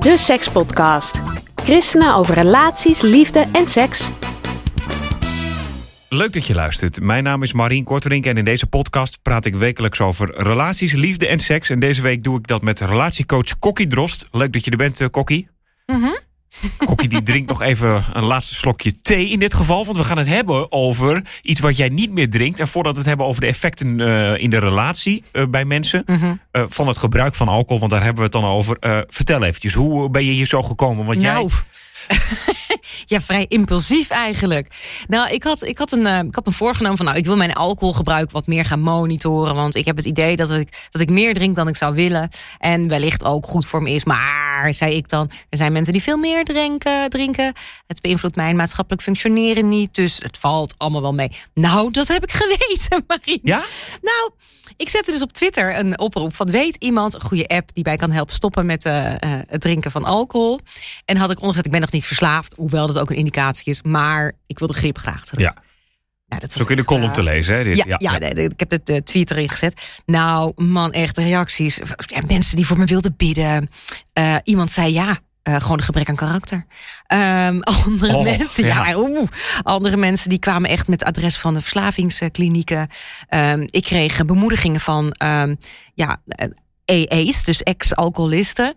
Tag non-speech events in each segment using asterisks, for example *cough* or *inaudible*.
De Sekspodcast. Christenen over relaties, liefde en seks. Leuk dat je luistert. Mijn naam is Marien Korterink en in deze podcast praat ik wekelijks over relaties, liefde en seks. En deze week doe ik dat met relatiecoach Kokkie Drost. Leuk dat je er bent, eh, Kokkie. Kokkie die drinkt nog even een laatste slokje thee in dit geval. Want we gaan het hebben over iets wat jij niet meer drinkt. En voordat we het hebben over de effecten eh, in de relatie eh, bij mensen. eh, van het gebruik van alcohol, want daar hebben we het dan over. Vertel eventjes, hoe ben je hier zo gekomen? Want jij... Ja, vrij impulsief eigenlijk. Nou, ik had, ik, had een, eh, ik had me voorgenomen van, nou, ik wil mijn alcoholgebruik wat meer gaan monitoren. Want ik heb het idee dat ik, dat ik meer drink dan ik zou willen. En wellicht ook goed voor me is. Maar, zei ik dan, er zijn mensen die veel meer drinken. drinken. Het beïnvloedt mijn maatschappelijk functioneren niet. Dus het valt allemaal wel mee. Nou, dat heb ik *laughs* geweten, Marien. Ja? Nou, ik zette dus op Twitter een oproep van weet iemand een goede app die mij kan helpen stoppen met eh, eh, het drinken van alcohol. En had ik ondergezet, ik ben nog niet verslaafd, hoewel dat ook een indicatie is, maar ik wil de grip graag terug. Ja, Nou, dat zo kun je de column te eh, lezen. Hè, dit. Ja, ja, nee, nee, ik heb het eh, tweet erin gezet. Nou, man, echt reacties. Ja, mensen die voor me wilden bidden. Eh, iemand zei ja. gewoon een gebrek aan karakter. Ehm, *laughs* andere Oh, mensen, ja, ja. oeh. andere mensen die kwamen echt met adres van de verslavingsklinieken. Ehm, ik kreeg bemoedigingen van ehm, ja, EE's, dus ex-alcoholisten.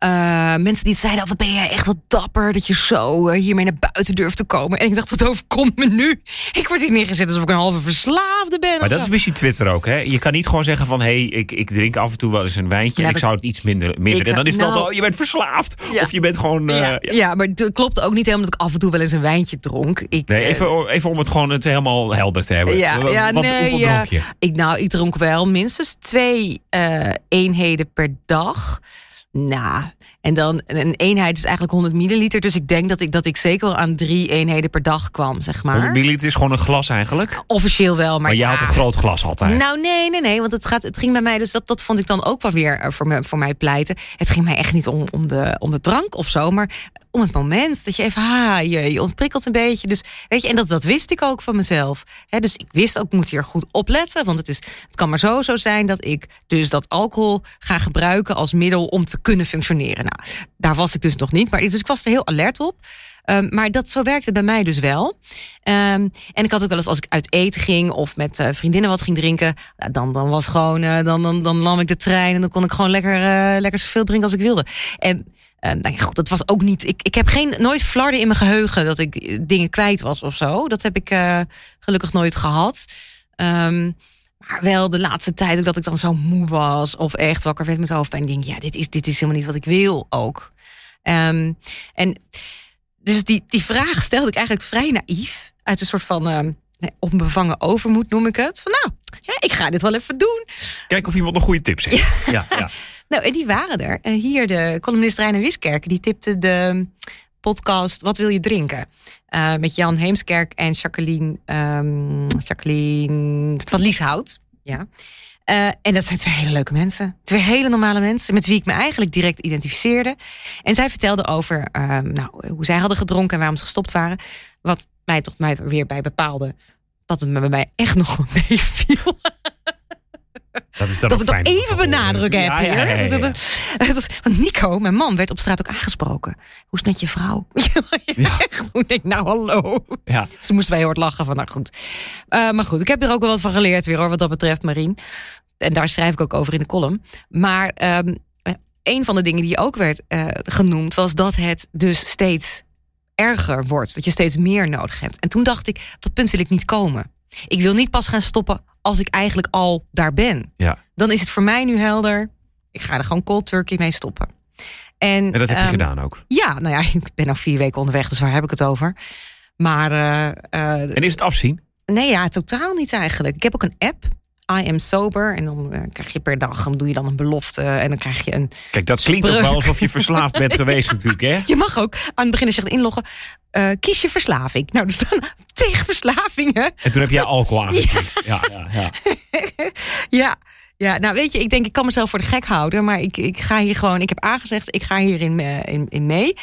Eh, mensen die zeiden, oh, wat ben jij echt wat dapper dat je zo eh, hiermee naar buiten durft te komen. En ik dacht, wat overkomt me nu? Ik word hier neergezet alsof ik een halve verslaafde ben. Maar dat zo. is misschien Twitter ook, hè? Je kan niet gewoon zeggen van... hé, hey, ik, ik drink af en toe wel eens een wijntje... En ik dat- zou het iets minder... minder. En dan is het altijd, nou- oh, je bent verslaafd. Ja. Of je bent gewoon... eh, ja, ja. ja, maar het klopt ook niet helemaal dat ik af en toe wel eens een wijntje dronk. Ik, Nee, even, even om het gewoon het helemaal helder te hebben. Ja, ja, wat- nee, hoeveel dronk je? Ik, nou, ik dronk wel minstens twee eenheden per dag. Nou, en dan een eenheid is eigenlijk 100 milliliter. Dus ik denk dat ik, dat ik zeker wel aan drie eenheden per dag kwam, zeg 100 maar. milliliter is gewoon een glas eigenlijk. Officieel wel, maar, Maar jij ja. had een groot glas altijd. Nou, nee, nee, nee. Want het, gaat, het ging bij mij, dus dat, dat vond ik dan ook wel weer eh, voor, me, voor mij pleiten. Het ging mij echt niet om, om, de, om de drank of zo, maar om het moment dat je even, ha, je, je ontprikkelt een beetje. Dus weet je, en dat, dat wist ik ook van mezelf. Hè, dus ik wist ook, ik moet hier goed opletten. Want het, is, het kan maar zo zo zijn dat ik dus dat alcohol ga gebruiken als middel om te kunnen functioneren. Nou, daar was ik dus nog niet, maar dus ik was er heel alert op. Ehm, maar dat, zo werkte bij mij dus wel. Ehm, en ik had ook wel eens als ik uit eten ging of met eh, vriendinnen wat ging drinken, nou, dan, dan was gewoon, eh, dan, dan, dan nam ik de trein en dan kon ik gewoon lekker, eh, lekker zoveel drinken als ik wilde. En nou ja, goed, dat was ook niet. Ik, ik heb geen, nooit flarden in mijn geheugen dat ik dingen kwijt was of zo. Dat heb ik gelukkig nooit gehad. Ehm, maar wel de laatste tijd ook dat ik dan zo moe was of echt wakker werd met hoofdpijn. Denk, ja, dit is, dit is helemaal niet wat ik wil ook. Ehm, en dus die, die vraag stelde ik eigenlijk vrij naïef. Uit een soort van nee, onbevangen overmoed noem ik het. Van nou, ja, ik ga dit wel even doen. Kijk of iemand nog goede tips heeft. Ja, ja. *laughs* Nou, en die waren er. En hier de columnist Reine Wiskerk, die tipte de podcast Wat wil je drinken? Eh, met Jan Heemskerk en Jacqueline, ehm, Jacqueline van Lieshout. Ja. Eh, en dat zijn twee hele leuke mensen. Twee hele normale mensen met wie ik me eigenlijk direct identificeerde. En zij vertelden over ehm, nou, hoe zij hadden gedronken en waarom ze gestopt waren. Wat mij toch mij weer bij bepaalde dat het me bij mij echt nog wel *laughs* meeviel. Dat is dan Dat ik dat even benadrukken heb Ja, hier. Want Nico, mijn man, werd op straat ook aangesproken. Hoe is het met je vrouw? *laughs* Ja. Echt, *laughs* hoe denk ik, nou hallo. Ja. Ze moesten wij heel hard lachen van, nou goed. Eh, maar goed, ik heb er ook wel wat van geleerd weer hoor, wat dat betreft, Marien. En daar schrijf ik ook over in de column. Maar ehm, eh, een van de dingen die ook werd eh, genoemd, was dat het dus steeds erger wordt. Dat je steeds meer nodig hebt. En toen dacht ik, op dat punt wil ik niet komen. Ik wil niet pas gaan stoppen als ik eigenlijk al daar ben. Ja. Dan is het voor mij nu helder. Ik ga er gewoon cold turkey mee stoppen. En, En dat heb je ehm, gedaan ook. Ja, nou ja, *laughs* ik ben nog vier weken onderweg, dus waar heb ik het over? Maar eh, eh, En is het afzien? nee, ja, totaal niet eigenlijk. Ik heb ook een app, I am sober. En dan eh, krijg je per dag, dan doe je dan een belofte. En dan krijg je een... Kijk, dat klinkt ook Spreuk. wel alsof je verslaafd bent geweest *laughs* natuurlijk, hè? Je mag ook aan het begin gaat inloggen. eh, kies je verslaving. Nou, er staan *laughs* tegen verslavingen. En toen heb jij alcohol *laughs* aangeklikt. Ja, ja, ja. Ja, ja, nou weet je, ik denk ik kan mezelf voor de gek houden. Maar ik, ik ga hier gewoon, ik heb aangezegd, ik ga hierin eh, in, in mee.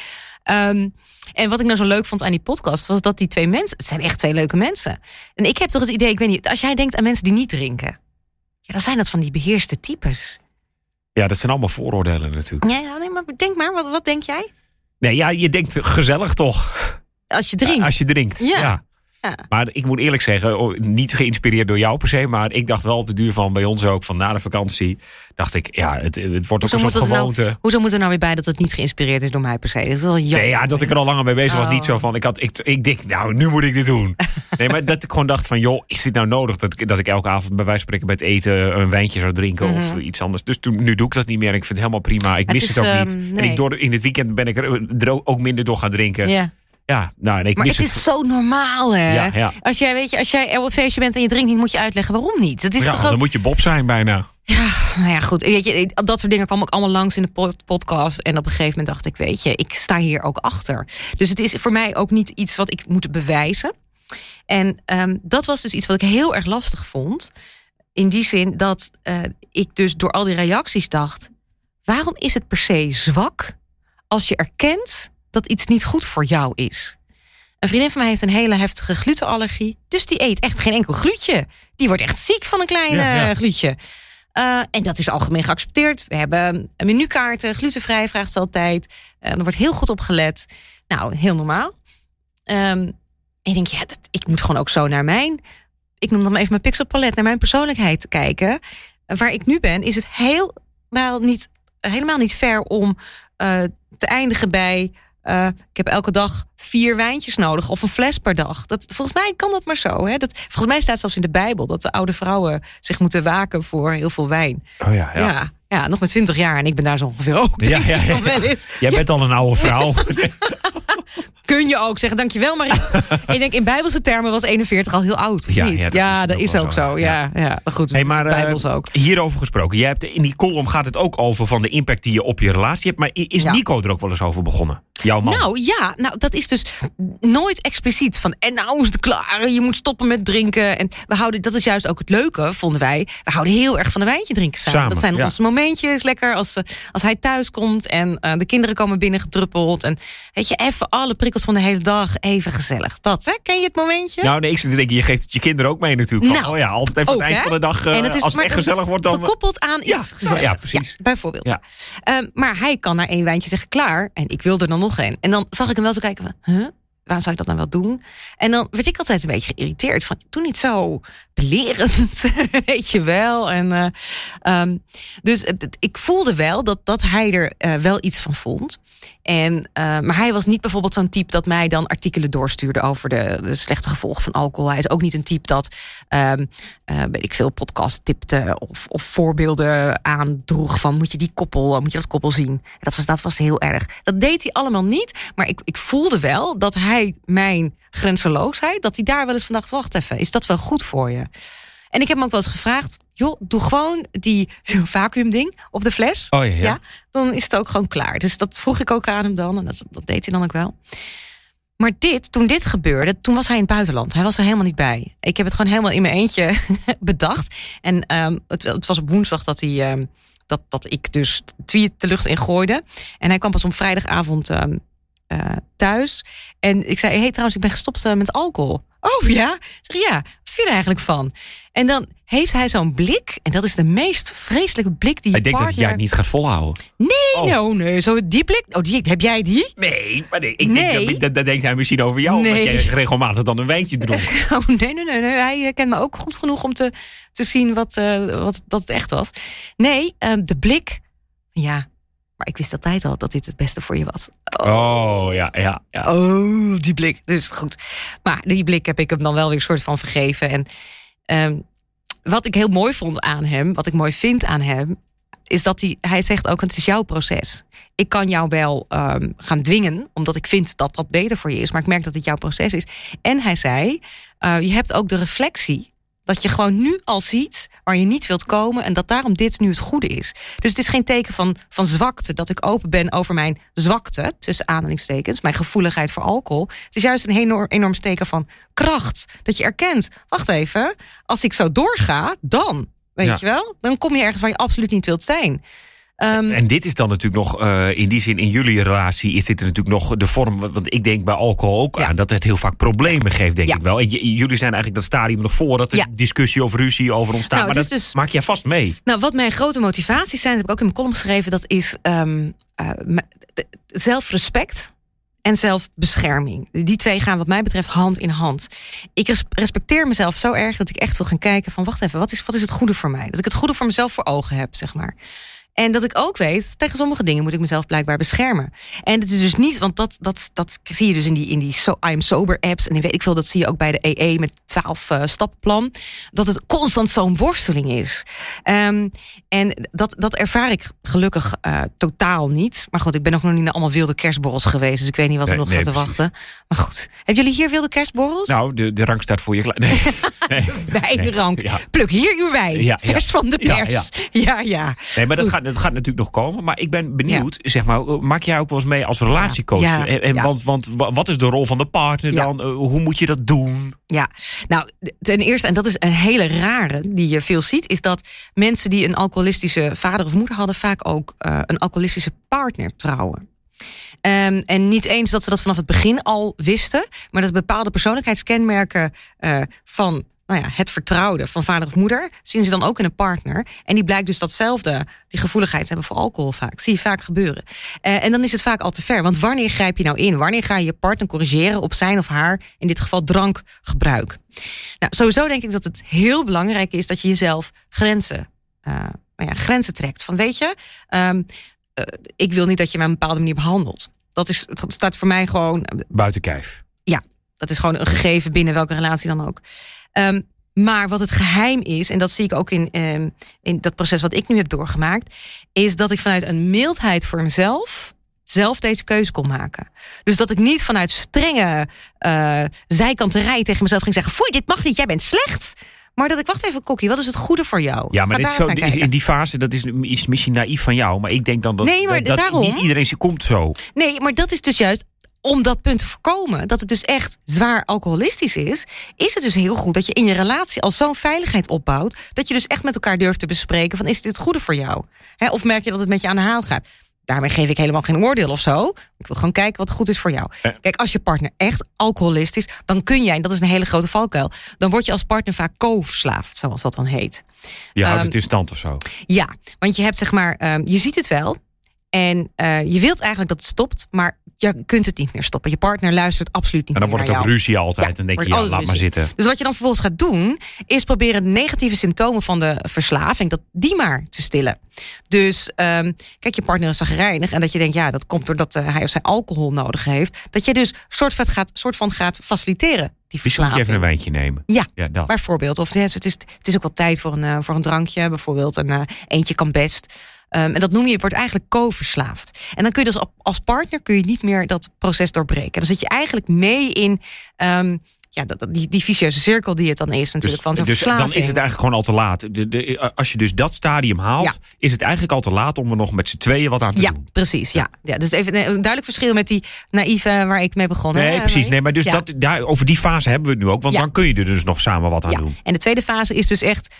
Ehm, en wat ik nou zo leuk vond aan die podcast, was dat die twee mensen, het zijn echt twee leuke mensen. En ik heb toch het idee, ik weet niet, als jij denkt aan mensen die niet drinken, ja, dan zijn dat van die beheerste types. Ja, dat zijn allemaal vooroordelen natuurlijk. Ja, ja, nee, maar denk maar, wat, wat denk jij? Nee, ja, je denkt gezellig toch? Als je drinkt. Als je drinkt. Ja. Ja. Ja. Maar ik moet eerlijk zeggen, oh, niet geïnspireerd door jou per se, maar ik dacht wel op de duur van bij ons ook, van na de vakantie, dacht ik, ja, het, het wordt ook Hoezo een soort nou, gewoonte. hoezo moet er nou weer bij dat het niet geïnspireerd is door mij per se? Dat is wel jammer. Nee, ja, dat ik er al langer mee bezig was. Oh. Niet zo van, ik, had, ik, ik denk, nou, nu moet ik dit doen. *laughs* Nee, maar dat ik gewoon dacht van, joh, is dit nou nodig? Dat ik, dat ik elke avond bij wijze van spreken bij het eten een wijntje zou drinken of iets anders. Dus toen, nu doe ik dat niet meer. en Ik vind het helemaal prima. Ik Het mis is, het ook ehm, niet. En nee. ik door, in het weekend ben ik er, er ook minder door gaan drinken. Ja, Ja. nou, ik Maar mis het is zo normaal, hè? Ja, ja. Als jij, weet je, als jij feestje bent en je drinkt niet, moet je uitleggen waarom niet. Het is Ja, toch dan moet je Bob zijn bijna. Ja, nou ja, goed. Weet je, dat soort dingen kwam ook allemaal langs in de pod- podcast. En op een gegeven moment dacht ik, weet je, ik sta hier ook achter. Dus het is voor mij ook niet iets wat ik moet bewijzen. En ehm, dat was dus iets wat ik heel erg lastig vond. In die zin dat eh, ik dus door al die reacties dacht... waarom is het per se zwak als je erkent dat iets niet goed voor jou is? Een vriendin van mij heeft een hele heftige glutenallergie. Dus die eet echt geen enkel glutje. Die wordt echt ziek van een klein Ja, ja. glutje. Eh, en dat is algemeen geaccepteerd. We hebben menukaarten, glutenvrij vraagt ze altijd. Eh, er wordt heel goed op gelet. Nou, heel normaal. Ehm, en ik denk, ja, dat, ik moet gewoon ook zo naar mijn... Ik noem dan maar even mijn pixelpalet, naar mijn persoonlijkheid kijken. En waar ik nu ben, is het helemaal niet, helemaal niet ver om eh, te eindigen bij... eh, ik heb elke dag vier wijntjes nodig of een fles per dag. Dat, volgens mij kan dat maar zo. Hè? Dat, volgens mij staat zelfs in de Bijbel dat de oude vrouwen zich moeten waken voor heel veel wijn. Oh ja, ja. Ja, ja, nog met 20 jaar en ik ben daar zo ongeveer ook. Ja, *laughs* ja, ja. Jij bent al een oude vrouw. *laughs* Kun je ook zeggen, dankjewel Marie. *laughs* Ik denk, in bijbelse termen was 41 al heel oud, of Ja, niet? ja, Ja, dat dat, is is ook zo. Ja, ja. Goed, Hey, maar is eh, bijbels ook. hierover gesproken. Jij hebt, in die column gaat het ook over van de impact die je op je relatie hebt. Maar is. Nico er ook wel eens over begonnen? Jouw man? Nou ja, nou, dat is dus nooit expliciet van en nou is het klaar, je moet stoppen met drinken. En we houden, dat is juist ook het leuke, vonden wij. We houden heel erg van een wijntje drinken samen. Samen, dat zijn ja. Onze momentjes, lekker als, eh, als hij thuis komt en eh, de kinderen komen binnen gedruppeld. En weet je, even alle prikkels van de hele dag, even gezellig. Dat, hè? Ken je het momentje? Nou, nee, ik zit te denken, je geeft het je kinderen ook mee natuurlijk. Van, Nou, oh ja, altijd even ook, het eind hè? van de dag, eh, En het is als het echt gezellig wordt, dan... Gekoppeld aan Ja, iets ja, precies. bijvoorbeeld. Ja. Ehm, maar hij kan naar één wijntje zeggen klaar. En ik wil er dan nog één. En dan zag ik hem wel zo kijken van... Huh? Waar zou ik dat nou wel doen? En dan werd ik altijd een beetje geïrriteerd. Van, doe niet zo belerend, *laughs* weet je wel. En, eh, ehm, dus ik voelde wel dat, dat hij er eh, wel iets van vond. En, eh, maar hij was niet bijvoorbeeld zo'n type dat mij dan artikelen doorstuurde over de, de slechte gevolgen van alcohol. Hij is ook niet een type dat, weet ik veel, podcast tipte of, of voorbeelden aandroeg van moet je die koppel, moet je dat koppel zien. Dat was, dat was heel erg. Dat deed hij allemaal niet, maar ik, ik voelde wel dat hij mijn grenzeloosheid, dat hij daar wel eens van dacht, wacht even, is dat wel goed voor je? En ik heb hem ook wel eens gevraagd, joh, doe gewoon die zo'n *laughs* vacuüm ding op de fles. Oh ja, ja. Ja, dan is het ook gewoon klaar. Dus dat vroeg ik ook aan hem dan. En dat, dat deed hij dan ook wel. Maar dit, toen dit gebeurde, toen was hij in het buitenland. Hij was er helemaal niet bij. Ik heb het gewoon helemaal in mijn eentje *laughs* bedacht. En ehm, het, het was op woensdag dat hij. ehm, dat, dat ik dus tweet de lucht in gooide. En hij kwam pas op vrijdagavond ehm, eh, thuis. En ik zei: hey, trouwens, ik ben gestopt eh, met alcohol. Oh ja? Zeg ja. Je er eigenlijk van? En dan heeft hij zo'n blik. En dat is de meest vreselijke blik die je Ik denk dat partner... jij het niet gaat volhouden. Nee, Oh. nou, nee, zo die blik. Oh, die, heb jij die? Nee, maar nee, ik Nee. Denk dat, dat, denkt hij misschien over jou. Nee. omdat jij regelmatig dan een wijntje dronk. *laughs* Oh, nee, nee, nee, nee. Hij eh, kent me ook goed genoeg om te, te zien wat, eh, wat dat het echt was. Nee, eh, de blik. Ja, maar ik wist altijd al dat dit het beste voor je was. Oh, ja, ja, ja. Oh, die blik. Dus goed. Maar die blik heb ik hem dan wel weer soort van vergeven. En ehm, wat ik heel mooi vond aan hem, wat ik mooi vind aan hem, is dat hij, hij zegt ook: het is jouw proces. Ik kan jou wel ehm, gaan dwingen, omdat ik vind dat dat beter voor je is. Maar ik merk dat het jouw proces is. En hij zei: eh, je hebt ook de reflectie dat je gewoon nu al ziet waar je niet wilt komen en dat daarom dit nu het goede is. Dus het is geen teken van, van zwakte dat ik open ben over mijn zwakte, tussen aanhalingstekens, mijn gevoeligheid voor alcohol. Het is juist een enorm, enorm teken van kracht. Dat je erkent, wacht even, als ik zo doorga, dan, weet Ja. je wel, dan kom je ergens waar je absoluut niet wilt zijn. Ehm, En dit is dan natuurlijk nog, eh, in die zin, in jullie relatie is dit natuurlijk nog de vorm. Want ik denk bij alcohol ook Ja. aan dat het heel vaak problemen geeft, denk Ja. ik wel. En jullie zijn eigenlijk dat stadium nog voordat er Ja. discussie of ruzie over ontstaat. Nou, maar het dat dus- maak jij vast mee. Nou, wat mijn grote motivaties zijn, dat heb ik ook in mijn column geschreven, dat is ehm, eh, zelfrespect en zelfbescherming. Die twee gaan wat mij betreft hand in hand. Ik res- respecteer mezelf zo erg dat ik echt wil gaan kijken van wacht even, wat is, wat is het goede voor mij? Dat ik het goede voor mezelf voor ogen heb, zeg maar. En dat ik ook weet, tegen sommige dingen moet ik mezelf blijkbaar beschermen. En het is dus niet, want dat, dat, dat zie je dus in die, in die so, I'm Sober apps. En ik weet ik veel, dat zie je ook bij de EE met 12 eh stappenplan. Dat het constant zo'n worsteling is. Ehm, en dat, dat ervaar ik gelukkig eh, totaal niet. Maar goed, ik ben ook nog niet naar allemaal wilde kerstborrels geweest. Dus ik weet niet wat er Nee, nog nee, te wachten. Maar goed, hebben jullie hier wilde kerstborrels? Nou, de, de rang staat voor je klaar. Nee. *laughs* nee. Wijnrank. Ja. Pluk hier uw wijn. Ja, ja. Vers van de pers. Ja, ja. Nee, maar dat gaat, dat gaat natuurlijk nog komen. Maar ik ben benieuwd, zeg maar, maak jij ook wel eens mee als relatiecoach? Ja, En. Want, want wa- wat is de rol van de partner dan? Eh, hoe moet je dat doen? Ja, nou, ten eerste, en dat is een hele rare die je veel ziet, is dat mensen die een alcoholistische vader of moeder hadden, vaak ook eh, een alcoholistische partner trouwen. Ehm, en niet eens dat ze dat vanaf het begin al wisten, maar dat bepaalde persoonlijkheidskenmerken eh, van nou ja, het vertrouwde van vader of moeder zien ze dan ook in een partner. En die blijkt dus datzelfde, die gevoeligheid hebben voor alcohol vaak. Zie je vaak gebeuren. Eh, en dan is het vaak al te ver. Want wanneer grijp je nou in? Wanneer ga je je partner corrigeren op zijn of haar, in dit geval drankgebruik? Nou, sowieso denk ik dat het heel belangrijk is dat je jezelf grenzen, eh, nou ja, grenzen trekt. Van weet je, ehm, eh, ik wil niet dat je me op een bepaalde manier behandelt. Dat, is, dat staat voor mij gewoon Buiten kijf. dat is gewoon een gegeven binnen welke relatie dan ook. Ehm, maar wat het geheim is, en dat zie ik ook in, ehm, in dat proces wat ik nu heb doorgemaakt, is dat ik vanuit een mildheid voor mezelf zelf deze keuze kon maken. Dus dat ik niet vanuit strenge eh zijkanterij tegen mezelf ging zeggen: Foei, dit mag niet, jij bent slecht. Maar dat ik, wacht even, Kokkie, wat is het goede voor jou? Ja, maar dit zo, in die fase, dat is, is misschien naïef van jou. Maar ik denk dan dat, Nee, maar dat, dat daarom- niet iedereen komt zo. Nee, maar dat is dus juist om dat punt te voorkomen, dat het dus echt zwaar alcoholistisch is, is het dus heel goed dat je in je relatie al zo'n veiligheid opbouwt, dat je dus echt met elkaar durft te bespreken van is dit het goede voor jou? Of merk je dat het met je aan de haal gaat? Daarmee geef ik helemaal geen oordeel of zo. Ik wil gewoon kijken wat goed is voor jou. Kijk, als je partner echt alcoholist is, dan kun jij, en dat is een hele grote valkuil, dan word je als partner vaak co-verslaafd, zoals dat dan heet. Je houdt Ehm, het in stand of zo. Ja, want je hebt zeg maar, ehm, je ziet het wel. En eh, je wilt eigenlijk dat het stopt, maar je kunt het niet meer stoppen. Je partner luistert absoluut niet En dan meer wordt het ook ruzie altijd. Ja, en dan denk je, ja, laat maar zitten. Dus wat je dan vervolgens gaat doen, is proberen de negatieve symptomen van de verslaving, dat die maar te stillen. Dus ehm, kijk, je partner is zagrijnig en dat je denkt, ja, dat komt doordat eh, hij of zij alcohol nodig heeft. Dat je dus soort van gaat, soort van gaat faciliteren, die Misschien moet je verslaving. even een wijntje nemen. Ja, Ja, dat. Bijvoorbeeld. Of het is, het is ook wel tijd voor een, eh, voor een drankje. Bijvoorbeeld een eh, eentje kan best. Ehm, en dat noem je, wordt eigenlijk co-verslaafd. En dan kun je dus als partner kun je niet meer dat proces doorbreken. Dan zit je eigenlijk mee in ehm, ja, dat, die, die vicieuze cirkel die het dan is natuurlijk. van zo'n dus dan verslaving. is het eigenlijk gewoon al te laat. De, de, als je dus dat stadium haalt, Ja. is het eigenlijk al te laat om er nog met z'n tweeën wat aan te ja, doen. precies. Ja. Ja, dus even een duidelijk verschil met die naïeve waar ik mee begonnen. Nee, hè, precies. Nee, maar dus Ja. dat, daar, over die fase hebben we het nu ook. Want Ja. dan kun je er dus nog samen wat aan Ja. doen. En de tweede fase is dus echt.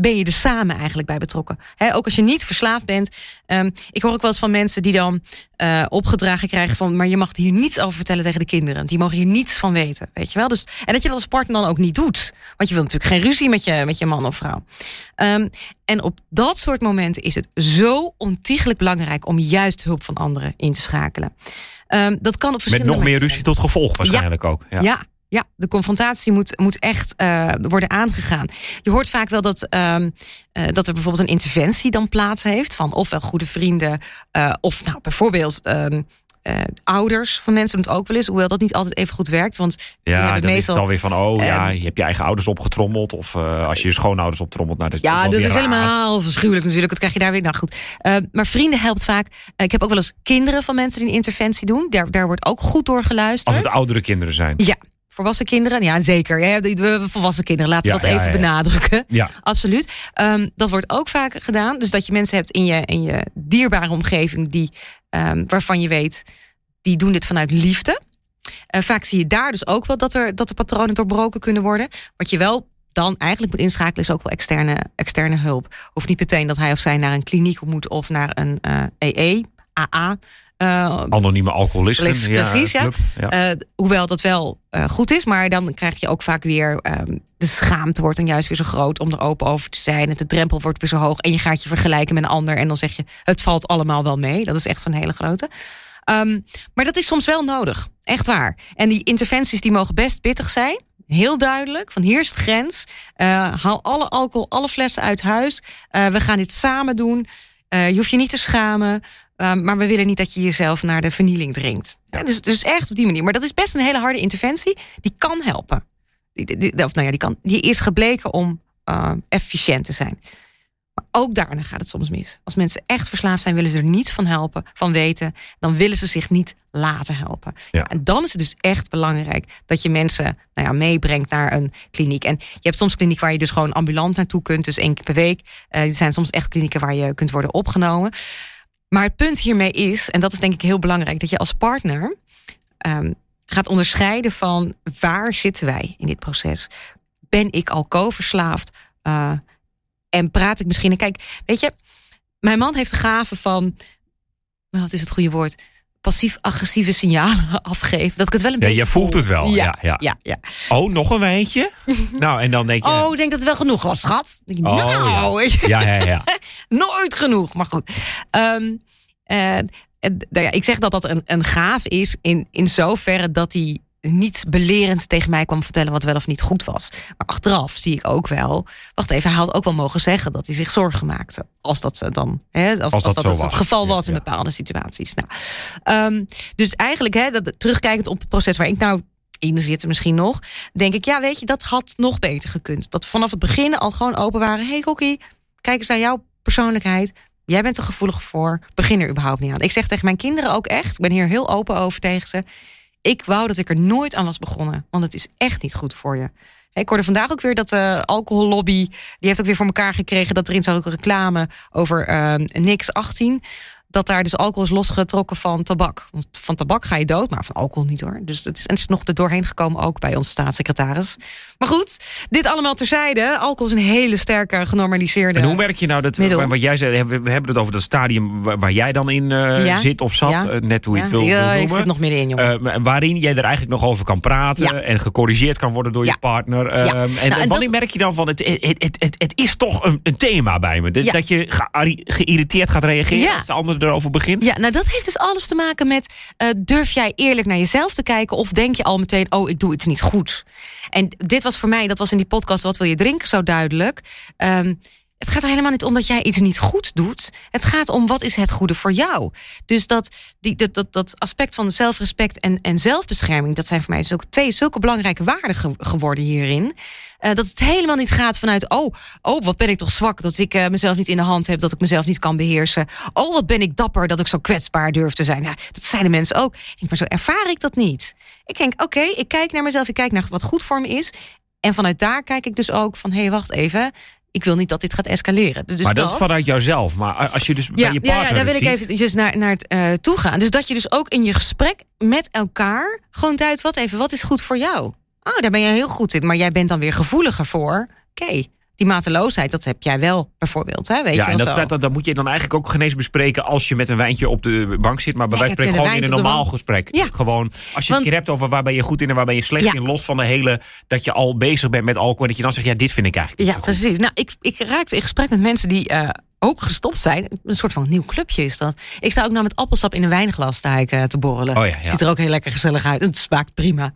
Ben je er samen eigenlijk bij betrokken? Ook als je niet verslaafd bent. Ehm, ik hoor ook wel eens van mensen die dan eh, opgedragen krijgen van. maar je mag hier niets over vertellen tegen de kinderen. Die mogen hier niets van weten. Weet je wel? Dus, en dat je dat als partner dan ook niet doet. Want je wil natuurlijk geen ruzie met je, met je man of vrouw. Ehm, en op dat soort momenten is het zo ontiegelijk belangrijk om juist hulp van anderen in te schakelen. Ehm, dat kan op Met verschillende nog meer ruzie tot gevolg waarschijnlijk ook. Ja. Ja. Ja, de confrontatie moet, moet echt eh, worden aangegaan. Je hoort vaak wel dat, ehm, eh, dat er bijvoorbeeld een interventie dan plaats heeft. Van ofwel goede vrienden, eh, of nou bijvoorbeeld ehm, eh, ouders van mensen doen het ook wel eens. Hoewel dat niet altijd even goed werkt. Want Ja, dan is meestal. het alweer van, oh ja, Ehm, je hebt je eigen ouders opgetrommeld. Of als je je schoonouders optrommelt. Nou, dat is Ja, dat is raar. helemaal verschuwelijk natuurlijk. Dat krijg je daar weer. Nou goed. Maar vrienden helpt vaak. Ik heb ook wel eens kinderen van mensen die een interventie doen. Daar, daar wordt ook goed door geluisterd. Als het oudere kinderen zijn. Ja, volwassen kinderen. Ja, zeker. Ja, de- de volwassen kinderen, laten we Ja, dat ja, even benadrukken. Ja. *laughs* Absoluut. Ehm, dat wordt ook vaak gedaan. Dus dat je mensen hebt in je, in je dierbare omgeving die, ehm, waarvan je weet, die doen dit vanuit liefde. Eh, vaak zie je daar dus ook wel dat er, dat er patronen doorbroken kunnen worden. Wat je wel dan eigenlijk moet inschakelen is ook wel externe, externe hulp. Hoeft niet meteen dat hij of zij naar een kliniek moet of naar een eh EE, AA. Eh, Anonieme alcoholisten. Precies, precies, ja. eh, hoewel dat wel eh, goed is, maar dan krijg je ook vaak weer ehm, de schaamte wordt dan juist weer zo groot om er open over te zijn. En de drempel wordt weer zo hoog en je gaat je vergelijken met een ander en dan zeg je het valt allemaal wel mee. Dat is echt zo'n hele grote. Ehm, maar dat is soms wel nodig, echt waar. En die interventies die mogen best pittig zijn. Heel duidelijk, van hier is de grens. Haal alle alcohol, alle flessen uit huis. We gaan dit samen doen. Je hoeft je niet te schamen. Uh, maar we willen niet dat je jezelf naar de vernieling dringt. Ja. dus, dus echt op die manier. Maar dat is best een hele harde interventie. Die kan helpen. Die, die, of nou ja, die, kan, die is gebleken om uh, efficiënt te zijn. Maar ook daarna gaat het soms mis. Als mensen echt verslaafd zijn, willen ze er niets van helpen, van weten. Dan willen ze zich niet laten helpen. Ja. En dan is het dus echt belangrijk dat je mensen nou ja, meebrengt naar een kliniek. En je hebt soms kliniek waar je dus gewoon ambulant naartoe kunt, dus één keer per week. Uh, er zijn soms echt klinieken waar je kunt worden opgenomen. Maar het punt hiermee is, en dat is denk ik heel belangrijk, dat je als partner um, gaat onderscheiden van waar zitten wij in dit proces. Ben ik alcoholverslaafd? Uh, en praat ik misschien. En kijk, weet je, mijn man heeft de gave van, wat is het goede woord? Passief-agressieve signalen *laughs* afgeven. Dat ik het wel een ja, beetje. Je voelt het wel. Ja, ja, ja. ja. Oh, nog een wijntje? *laughs* nou, en dan denk je. Oh, ik denk dat het wel genoeg was, schat. Denk, oh, nou, ja. ja, ja, ja. *laughs* Nooit genoeg, maar goed. Um, uh, nou ja, ik zeg dat dat een, een gaaf is in, in zoverre dat hij niet belerend tegen mij kwam vertellen wat wel of niet goed was. Maar achteraf zie ik ook wel. Wacht even, hij had ook wel mogen zeggen dat hij zich zorgen maakte. Als dat dan, hè, als, als, als dat, dat, zo het geval was ja, in bepaalde situaties. Nou, um, dus eigenlijk, hè, dat, terugkijkend op het proces waar ik nou in zit misschien nog, denk ik, ja, weet je, dat had nog beter gekund. Dat vanaf het begin al gewoon open waren. Hey, Kokkie, kijk eens naar jouw persoonlijkheid. Jij bent er gevoelig voor. Begin er überhaupt niet aan. Ik zeg tegen mijn kinderen ook echt. Ik ben hier heel open over tegen ze. Ik wou dat ik er nooit aan was begonnen. Want het is echt niet goed voor je. Ik hoorde vandaag ook weer dat de alcohollobby... die heeft ook weer voor elkaar gekregen... dat er in zo'n reclame over uh, niks 18... dat daar dus alcohol is losgetrokken van tabak. Want van tabak ga je dood, maar van alcohol niet hoor. Dus het is, het is nog er doorheen gekomen ook bij onze staatssecretaris. Maar goed, dit allemaal terzijde. Alcohol is een hele sterke genormaliseerde En hoe merk je nou dat... middel. Wat jij zei, we hebben het over dat stadium waar, waar jij dan in uh, Ja. zit of zat. Ja. uh, net hoe je het wil, wil ik noemen. zit nog middenin, jongen. Uh, waarin jij er eigenlijk nog over kan praten en gecorrigeerd kan worden door je partner. Um. En, Nou, en wanneer dat- merk je dan van het, het, het, het, is toch een, een thema bij me? Dat, je ge- geïrriteerd gaat reageren Ja. als de ander erover begint? Ja, nou dat heeft dus alles te maken met... eh, durf jij eerlijk naar jezelf te kijken... of denk je al meteen, oh, ik doe iets niet goed? En dit was voor mij, dat was in die podcast... Wat wil je drinken, zo duidelijk. Ehm, het gaat er helemaal niet om dat jij iets niet goed doet. Het gaat om wat is het goede voor jou. Dus dat, die, dat, dat, dat aspect van zelfrespect en, en zelfbescherming... dat zijn voor mij ook twee zulke belangrijke waarden ge- geworden hierin... Uh, dat het helemaal niet gaat vanuit, oh, oh, wat ben ik toch zwak dat ik uh, mezelf niet in de hand heb, dat ik mezelf niet kan beheersen. Oh, wat ben ik dapper dat ik zo kwetsbaar durf te zijn. Dat zijn de mensen ook. Maar zo ervaar ik dat niet. Ik denk, oké, ik kijk naar mezelf, ik kijk naar wat goed voor me is. En vanuit daar kijk ik dus ook van, hé, hey, wacht even. Ik wil niet dat dit gaat escaleren. Dus maar dat, is vanuit jouzelf. Maar als je dus ja, bij je partner Ja, daar wil ik ziet- eventjes naar, naar het uh, toe gaan. Dus dat je dus ook in je gesprek met elkaar gewoon duidt, wat even, wat is goed voor jou? Oh, daar ben je heel goed in. Maar jij bent dan weer gevoeliger voor. Oké, okay, die mateloosheid, dat heb jij wel bijvoorbeeld. Hè? Weet ja, je en dat, staat, dat moet je dan eigenlijk ook genees bespreken als je met een wijntje op de bank zit. Maar bij wijze van spreken gewoon in een normaal gesprek. Ja. Gewoon, als je Want- het hebt over waar ben je goed in en waar ben je slecht Ja. in. Los van de hele, dat je al bezig bent met alcohol. En dat je dan zegt, ja, dit vind ik eigenlijk Ja, precies. Nou, ik, ik raakte in gesprek met mensen die uh, ook gestopt zijn. Een soort van nieuw clubje is dat. Ik sta ook nou met appelsap in een wijnglas uh, te borrelen. Oh ja, ja. Ziet er ook heel lekker gezellig uit. Het smaakt prima.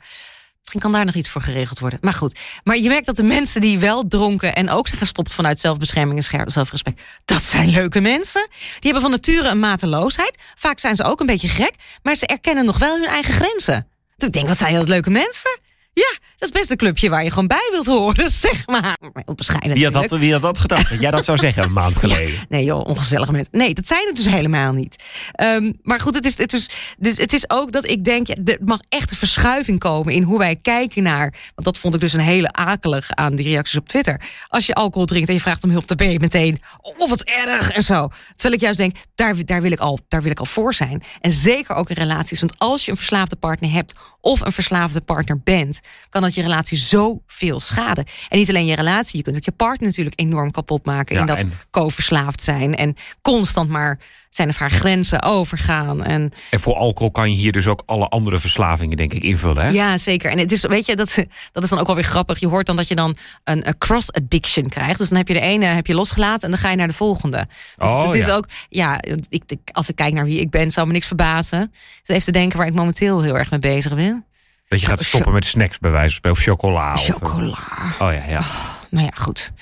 Misschien kan daar nog iets voor geregeld worden. Maar goed. Maar je merkt dat de mensen die wel dronken en ook zijn gestopt vanuit zelfbescherming en zelfrespect, dat zijn leuke mensen. Die hebben van nature een mateloosheid. Vaak zijn ze ook een beetje gek, maar ze erkennen nog wel hun eigen grenzen. Ik denk, wat zijn dat leuke mensen? Ja, is best een clubje waar je gewoon bij wilt horen, *laughs* zeg maar. Onbescheiden Wie had, dat, wie had dat gedacht? *laughs* Jij dat zou zeggen een maand geleden. Nee joh, ongezellig met. Nee, dat zijn het dus helemaal niet. Ehm, maar goed, het is, het, is, dus het is ook dat ik denk, ja, er mag echt een verschuiving komen in hoe wij kijken naar. Want dat vond ik dus een hele akelig aan die reacties op Twitter. Als je alcohol drinkt en je vraagt om hulp, dan ben je meteen, oh wat erg en zo. Terwijl ik juist denk, daar, daar, wil ik al, daar wil ik al voor zijn. En zeker ook in relaties. Want als je een verslaafde partner hebt of een verslaafde partner bent, kan dat je relatie zoveel schaden. En niet alleen je relatie, je kunt ook je partner natuurlijk enorm kapot maken Ja, in dat en- co-verslaafd zijn en constant maar zijn of haar grenzen overgaan. En En voor alcohol kan je hier dus ook alle andere verslavingen, denk ik, invullen. Hè? ja, zeker. En het is, weet je, dat, dat is dan ook wel weer grappig. Je hoort dan dat je dan een, een cross addiction krijgt. Dus dan heb je de ene heb je losgelaten en dan ga je naar de volgende. Dus Oh, het is ja. ook, ja, ik, ik- als ik kijk naar wie ik ben, zou me niks verbazen. Dus even te denken waar ik momenteel heel erg mee bezig ben. Dat je gaat stoppen met snacks, bij wijze van of chocola. of- Chocola. oh ja, ja. Nou ja, goed.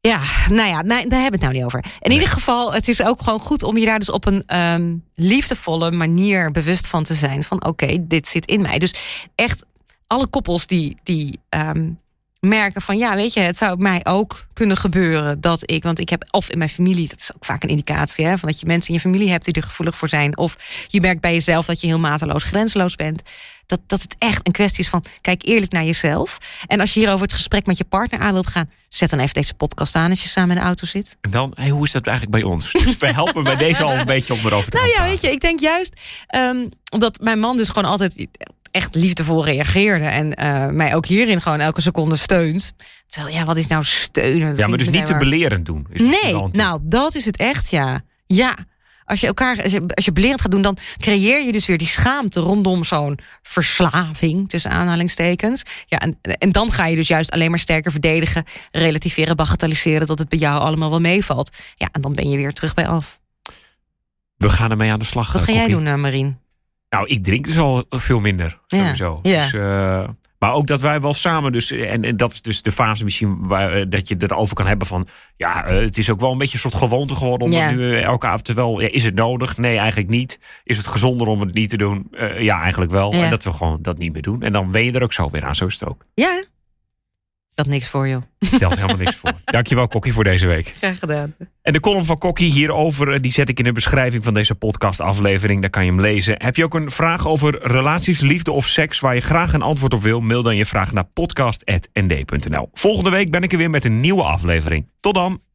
Ja, nou ja, nee, daar hebben we het nou niet over. In Nee. ieder geval, het is ook gewoon goed om je daar dus op een ehm, liefdevolle manier bewust van te zijn. Van oké, dit zit in mij. Dus echt alle koppels die, die ehm, merken van ja, weet je, het zou mij ook kunnen gebeuren dat ik, want ik heb of in mijn familie, dat is ook vaak een indicatie, hè, van dat je mensen in je familie hebt die er gevoelig voor zijn. Of je merkt bij jezelf dat je heel mateloos grenzeloos bent. Dat, dat het echt een kwestie is van kijk eerlijk naar jezelf. En als je hierover het gesprek met je partner aan wilt gaan, zet dan even deze podcast aan als je samen in de auto zit. En dan, hey, hoe is dat eigenlijk bij ons? Dus wij helpen bij deze al een beetje om erover te *laughs* Nou gaan ja, weet je, ik denk juist ehm, omdat mijn man dus gewoon altijd echt liefdevol reageerde en eh, mij ook hierin gewoon elke seconde steunt. Terwijl, ja, wat is nou steunen? Dat Ja, maar dus niet te maar- belerend doen. is Nee, nou, dat is het echt, ja. Ja. Als je elkaar, als je, als je belerend gaat doen, dan creëer je dus weer die schaamte rondom zo'n verslaving, tussen aanhalingstekens. Ja, en, en dan ga je dus juist alleen maar sterker verdedigen, relativeren, bagatelliseren dat het bij jou allemaal wel meevalt. Ja, en dan ben je weer terug bij af. We gaan ermee aan de slag. Wat eh, ga jij Kokkie. doen, uh, Marien? Nou, ik drink dus al veel minder, sowieso. ja. Dus, eh, maar ook dat wij wel samen dus... En, en dat is dus de fase misschien waar, eh, dat je erover kan hebben van... Ja, eh, het is ook wel een beetje een soort gewoonte geworden om Ja. het nu elke avond... Terwijl, ja, is het nodig? Nee, eigenlijk niet. Is het gezonder om het niet te doen? Ja, eigenlijk wel. Ja. En dat we gewoon dat niet meer doen. En dan wen je er ook zo weer aan. Zo is het ook. Ja? Dat niks voor jou? Stelt helemaal niks voor. *laughs* Dankjewel, Kokkie, voor deze week. Graag gedaan. En de column van Kokkie hierover, eh, die zet ik in de beschrijving van deze podcastaflevering. Daar kan je hem lezen. Heb je ook een vraag over relaties, liefde of seks waar je graag een antwoord op wil? Mail dan je vraag naar podcast.nd.nl. Volgende week ben ik er weer met een nieuwe aflevering. Tot dan!